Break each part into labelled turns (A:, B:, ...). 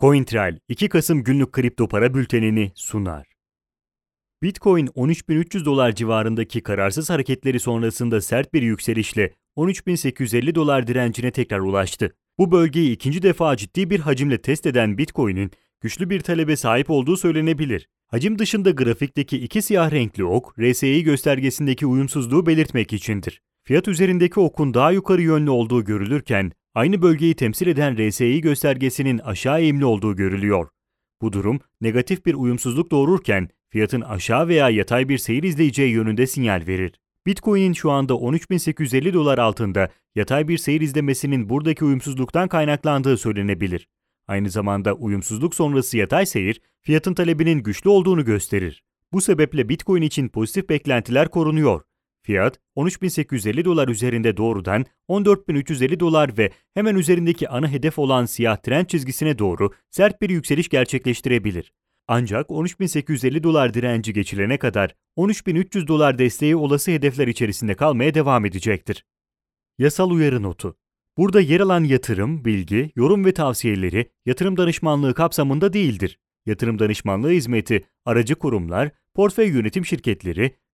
A: CoinTrail 2 Kasım günlük kripto para bültenini sunar. Bitcoin 13.300 dolar civarındaki kararsız hareketleri sonrasında sert bir yükselişle 13.850 dolar direncine tekrar ulaştı. Bu bölgeyi ikinci defa ciddi bir hacimle test eden Bitcoin'in güçlü bir talebe sahip olduğu söylenebilir. Hacim dışında grafikteki iki siyah renkli ok, RSI göstergesindeki uyumsuzluğu belirtmek içindir. Fiyat üzerindeki okun daha yukarı yönlü olduğu görülürken, aynı bölgeyi temsil eden RSI göstergesinin aşağı eğimli olduğu görülüyor. Bu durum negatif bir uyumsuzluk doğururken fiyatın aşağı veya yatay bir seyir izleyeceği yönünde sinyal verir. Bitcoin'in şu anda 13.850 dolar altında yatay bir seyir izlemesinin buradaki uyumsuzluktan kaynaklandığı söylenebilir. Aynı zamanda uyumsuzluk sonrası yatay seyir fiyatın talebinin güçlü olduğunu gösterir. Bu sebeple Bitcoin için pozitif beklentiler korunuyor. Fiyat 13.850 dolar üzerinde doğrudan 14.350 dolar ve hemen üzerindeki ana hedef olan siyah trend çizgisine doğru sert bir yükseliş gerçekleştirebilir. Ancak 13.850 dolar direnci geçilene kadar 13.300 dolar desteği olası hedefler içerisinde kalmaya devam edecektir. Yasal uyarı notu Burada yer alan yatırım, bilgi, yorum ve tavsiyeleri yatırım danışmanlığı kapsamında değildir. Yatırım danışmanlığı hizmeti, aracı kurumlar, portföy yönetim şirketleri,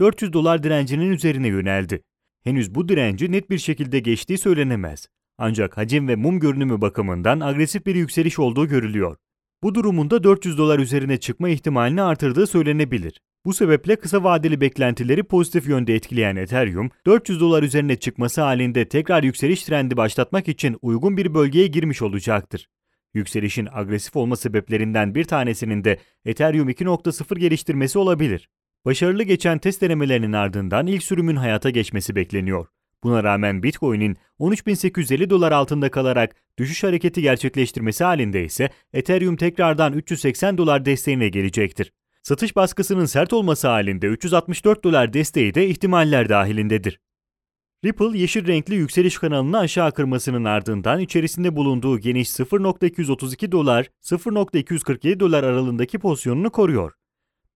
A: 400 dolar direncinin üzerine yöneldi. Henüz bu direnci net bir şekilde geçtiği söylenemez. Ancak hacim ve mum görünümü bakımından agresif bir yükseliş olduğu görülüyor. Bu durumunda 400 dolar üzerine çıkma ihtimalini artırdığı söylenebilir. Bu sebeple kısa vadeli beklentileri pozitif yönde etkileyen Ethereum, 400 dolar üzerine çıkması halinde tekrar yükseliş trendi başlatmak için uygun bir bölgeye girmiş olacaktır. Yükselişin agresif olma sebeplerinden bir tanesinin de Ethereum 2.0 geliştirmesi olabilir. Başarılı geçen test denemelerinin ardından ilk sürümün hayata geçmesi bekleniyor. Buna rağmen Bitcoin'in 13.850 dolar altında kalarak düşüş hareketi gerçekleştirmesi halinde ise Ethereum tekrardan 380 dolar desteğine gelecektir. Satış baskısının sert olması halinde 364 dolar desteği de ihtimaller dahilindedir. Ripple yeşil renkli yükseliş kanalını aşağı kırmasının ardından içerisinde bulunduğu geniş 0.232 dolar 0.247 dolar aralığındaki pozisyonunu koruyor.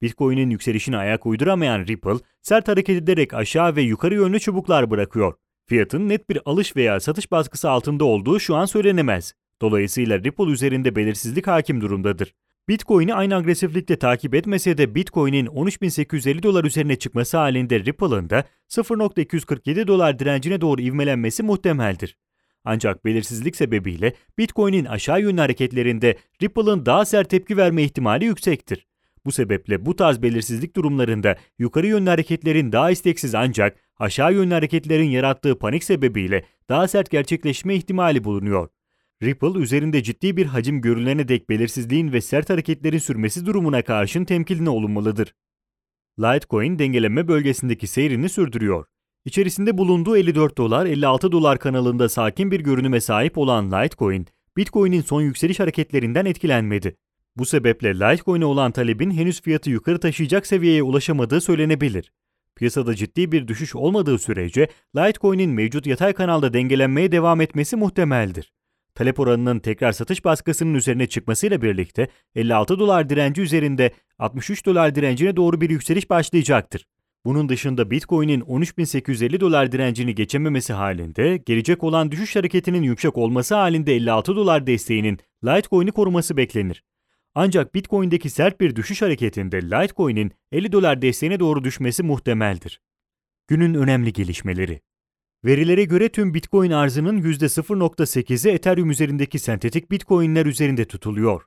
A: Bitcoin'in yükselişine ayak uyduramayan Ripple, sert hareket ederek aşağı ve yukarı yönlü çubuklar bırakıyor. Fiyatın net bir alış veya satış baskısı altında olduğu şu an söylenemez. Dolayısıyla Ripple üzerinde belirsizlik hakim durumdadır. Bitcoin'i aynı agresiflikte takip etmese de Bitcoin'in 13.850 dolar üzerine çıkması halinde Ripple'ın da 0.247 dolar direncine doğru ivmelenmesi muhtemeldir. Ancak belirsizlik sebebiyle Bitcoin'in aşağı yönlü hareketlerinde Ripple'ın daha sert tepki verme ihtimali yüksektir. Bu sebeple bu tarz belirsizlik durumlarında yukarı yönlü hareketlerin daha isteksiz ancak aşağı yönlü hareketlerin yarattığı panik sebebiyle daha sert gerçekleşme ihtimali bulunuyor. Ripple üzerinde ciddi bir hacim görülene dek belirsizliğin ve sert hareketlerin sürmesi durumuna karşın temkinli olunmalıdır. Litecoin dengeleme bölgesindeki seyrini sürdürüyor. İçerisinde bulunduğu 54 dolar 56 dolar kanalında sakin bir görünüme sahip olan Litecoin, Bitcoin'in son yükseliş hareketlerinden etkilenmedi. Bu sebeple Litecoin'e olan talebin henüz fiyatı yukarı taşıyacak seviyeye ulaşamadığı söylenebilir. Piyasada ciddi bir düşüş olmadığı sürece Litecoin'in mevcut yatay kanalda dengelenmeye devam etmesi muhtemeldir. Talep oranının tekrar satış baskısının üzerine çıkmasıyla birlikte 56 dolar direnci üzerinde 63 dolar direncine doğru bir yükseliş başlayacaktır. Bunun dışında Bitcoin'in 13.850 dolar direncini geçememesi halinde gelecek olan düşüş hareketinin yüksek olması halinde 56 dolar desteğinin Litecoin'i koruması beklenir. Ancak Bitcoin'deki sert bir düşüş hareketinde Litecoin'in 50 dolar desteğine doğru düşmesi muhtemeldir. Günün önemli gelişmeleri Verilere göre tüm Bitcoin arzının %0.8'i Ethereum üzerindeki sentetik Bitcoin'ler üzerinde tutuluyor.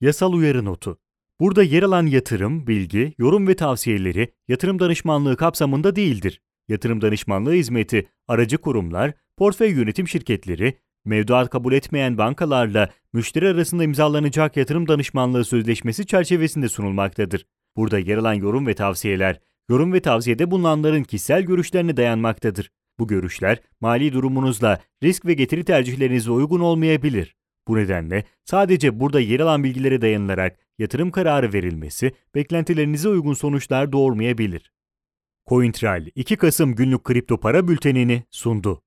A: Yasal uyarı notu. Burada yer alan yatırım, bilgi, yorum ve tavsiyeleri yatırım danışmanlığı kapsamında değildir. Yatırım danışmanlığı hizmeti, aracı kurumlar, portföy yönetim şirketleri, mevduat kabul etmeyen bankalarla müşteri arasında imzalanacak yatırım danışmanlığı sözleşmesi çerçevesinde sunulmaktadır. Burada yer alan yorum ve tavsiyeler, yorum ve tavsiyede bulunanların kişisel görüşlerine dayanmaktadır. Bu görüşler mali durumunuzla risk ve getiri tercihlerinize uygun olmayabilir. Bu nedenle sadece burada yer alan bilgilere dayanılarak yatırım kararı verilmesi beklentilerinize uygun sonuçlar doğurmayabilir. CoinTrail 2 Kasım günlük kripto para bültenini sundu.